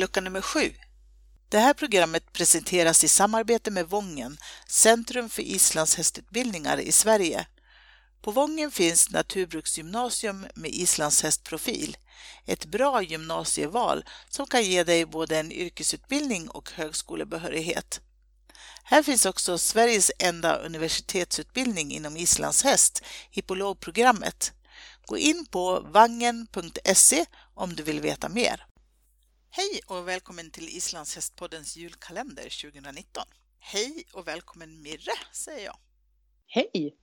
lucka nummer 7. Det här programmet presenteras i samarbete med Vången, Centrum för islandshästutbildningar i Sverige. På Vången finns naturbruksgymnasium med islandshästprofil, ett bra gymnasieval som kan ge dig både en yrkesutbildning och högskolebehörighet. Här finns också Sveriges enda universitetsutbildning inom islandshäst, hippologprogrammet. Gå in på vangen.se om du vill veta mer. Hej och välkommen till Islandshästpoddens julkalender 2019. Hej och välkommen Mirre, säger jag. Hej!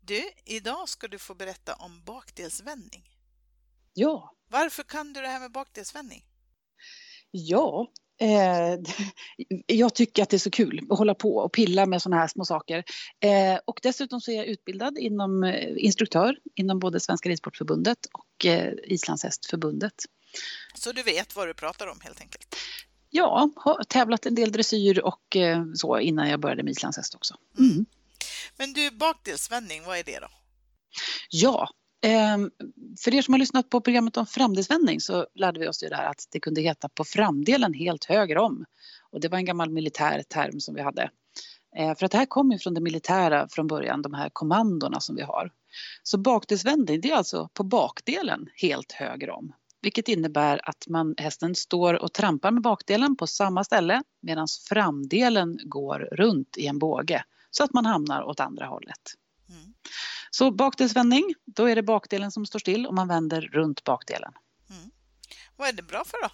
Du, idag ska du få berätta om bakdelsvändning. Ja. Varför kan du det här med bakdelsvändning? Ja, eh, jag tycker att det är så kul att hålla på och pilla med sådana här små saker. Eh, och dessutom så är jag utbildad inom eh, instruktör inom både Svenska Ridsportförbundet och eh, Islandshästförbundet. Så du vet vad du pratar om helt enkelt? Ja, har tävlat en del dressyr och eh, så innan jag började med islandshäst också. Mm. Men du, bakdelsvändning, vad är det då? Ja, eh, för er som har lyssnat på programmet om framdelsvändning så lärde vi oss ju det här att det kunde heta på framdelen helt höger om. Och det var en gammal militär term som vi hade. Eh, för att det här kommer ju från det militära från början, de här kommandona som vi har. Så bakdelsvändning, det är alltså på bakdelen helt höger om vilket innebär att man, hästen står och trampar med bakdelen på samma ställe medan framdelen går runt i en båge så att man hamnar åt andra hållet. Mm. Så bakdelsvändning, då är det bakdelen som står still och man vänder runt bakdelen. Mm. Vad är det bra för då?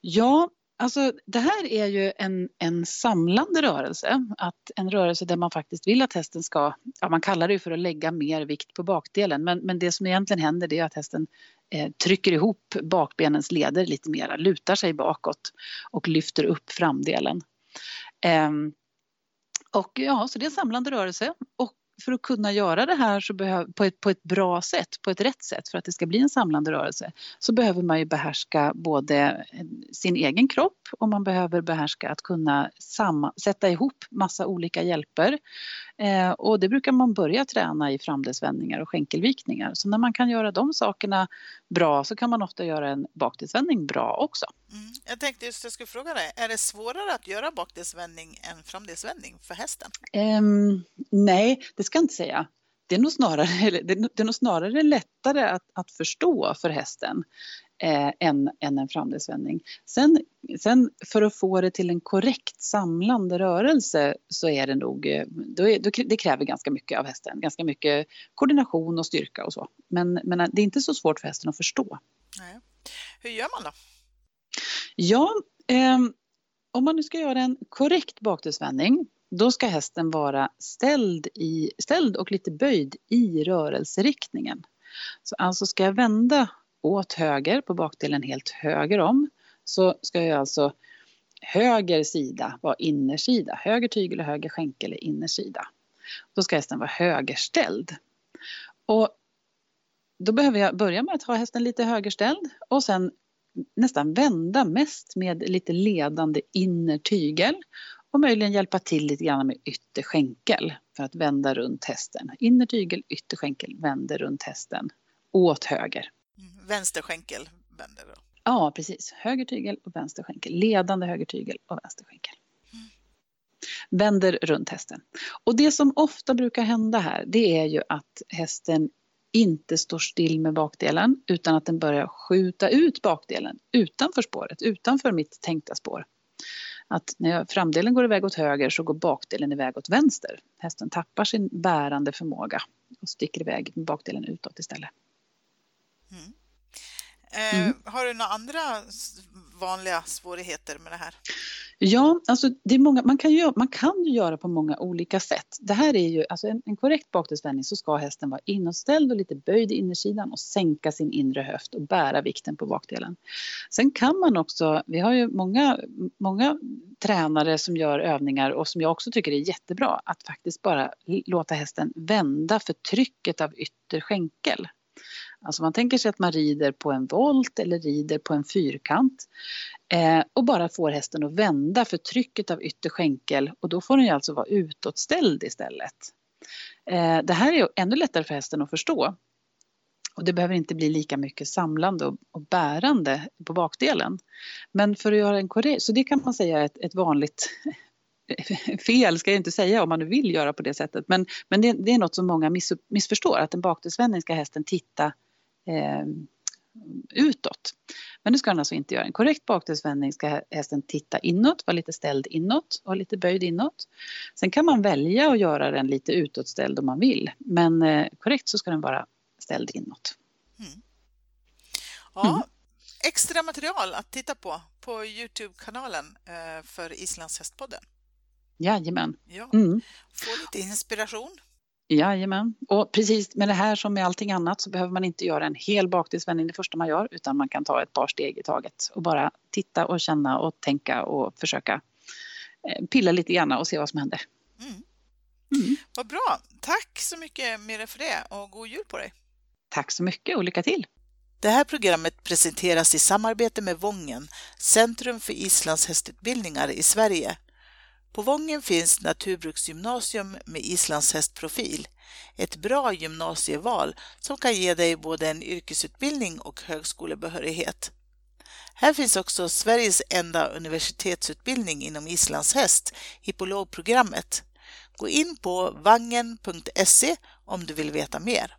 Ja, Alltså, det här är ju en, en samlande rörelse. Att en rörelse där man faktiskt vill att hästen ska, ja, man kallar det för att lägga mer vikt på bakdelen men, men det som egentligen händer det är att hästen eh, trycker ihop bakbenens leder lite mera, lutar sig bakåt och lyfter upp framdelen. Eh, och ja, så det är en samlande rörelse och för att kunna göra det här så behöv, på, ett, på ett bra sätt, på ett rätt sätt för att det ska bli en samlande rörelse så behöver man ju behärska både eh, sin egen kropp och man behöver behärska att kunna samma, sätta ihop massa olika hjälper. Eh, och det brukar man börja träna i framdelsvändningar och skänkelvikningar. Så när man kan göra de sakerna bra så kan man ofta göra en bakdelsvändning bra också. Mm. Jag tänkte just jag skulle fråga dig, är det svårare att göra bakdelsvändning än framdelsvändning för hästen? Um, nej, det ska jag inte säga. Det är nog snarare, det är nog snarare lättare att, att förstå för hästen eh, än, än en framdelsvändning. Sen, sen för att få det till en korrekt samlande rörelse så är det nog, eh, då är, då, det kräver ganska mycket av hästen, ganska mycket koordination och styrka och så. Men, men det är inte så svårt för hästen att förstå. Nej. Hur gör man då? Ja, eh, om man nu ska göra en korrekt bakdelsvändning då ska hästen vara ställd, i, ställd och lite böjd i rörelseriktningen. Så alltså ska jag vända åt höger på bakdelen helt höger om så ska jag alltså höger sida vara innersida. Höger tygel och höger skänkel är innersida. Då ska hästen vara högerställd. Och då behöver jag börja med att ha hästen lite högerställd och sen nästan vända mest med lite ledande innertygel och möjligen hjälpa till lite grann med ytterskänkel för att vända runt hästen. Innertygel, ytterskänkel, vänder runt hästen åt höger. Mm, vänsterskänkel vänder då? Ja, precis. Höger tygel och vänster skänkel. Ledande höger tygel och vänster skänkel. Mm. Vänder runt hästen. Och det som ofta brukar hända här det är ju att hästen inte står still med bakdelen utan att den börjar skjuta ut bakdelen utanför spåret, utanför mitt tänkta spår. Att när framdelen går iväg åt höger så går bakdelen iväg åt vänster. Hästen tappar sin bärande förmåga och sticker iväg med bakdelen utåt istället. Mm. Eh, mm. Har du några andra vanliga svårigheter med det här? Ja, alltså det är många, man, kan ju, man kan ju göra på många olika sätt. Det här är ju, alltså en, en korrekt bakdelsvändning så ska hästen vara inåtställd och lite böjd i innersidan och sänka sin inre höft och bära vikten på bakdelen. Sen kan man också, vi har ju många, många tränare som gör övningar och som jag också tycker är jättebra, att faktiskt bara låta hästen vända för trycket av ytterskänkel. Alltså man tänker sig att man rider på en volt eller rider på en fyrkant eh, och bara får hästen att vända för trycket av ytterskänkel och då får den ju alltså vara utåtställd istället. Eh, det här är ännu lättare för hästen att förstå. Och det behöver inte bli lika mycket samlande och, och bärande på bakdelen. Men för att göra en korrekt, så det kan man säga är ett, ett vanligt fel ska jag inte säga om man nu vill göra på det sättet. Men, men det, det är något som många miss, missförstår, att en bakdelsvändning ska hästen titta eh, utåt. Men det ska den alltså inte göra. En korrekt bakdelsvändning ska hästen titta inåt, vara lite ställd inåt och lite böjd inåt. Sen kan man välja att göra den lite utåtställd om man vill. Men eh, korrekt så ska den vara ställd inåt. Mm. Ja, mm. extra material att titta på på Youtube-kanalen eh, för Islands hästpodden. Jajamän. Ja, mm. Få lite inspiration. Jajamän. Och precis med det här som med allting annat så behöver man inte göra en hel bakdelsvändning det första man gör utan man kan ta ett par steg i taget och bara titta och känna och tänka och försöka eh, pilla lite grann och se vad som händer. Mm. Mm. Vad bra! Tack så mycket Mira för det och god jul på dig! Tack så mycket och lycka till! Det här programmet presenteras i samarbete med Vången, Centrum för Islands hästutbildningar i Sverige på Vången finns naturbruksgymnasium med islandshästprofil. Ett bra gymnasieval som kan ge dig både en yrkesutbildning och högskolebehörighet. Här finns också Sveriges enda universitetsutbildning inom islandshäst, hippologprogrammet. Gå in på vangen.se om du vill veta mer.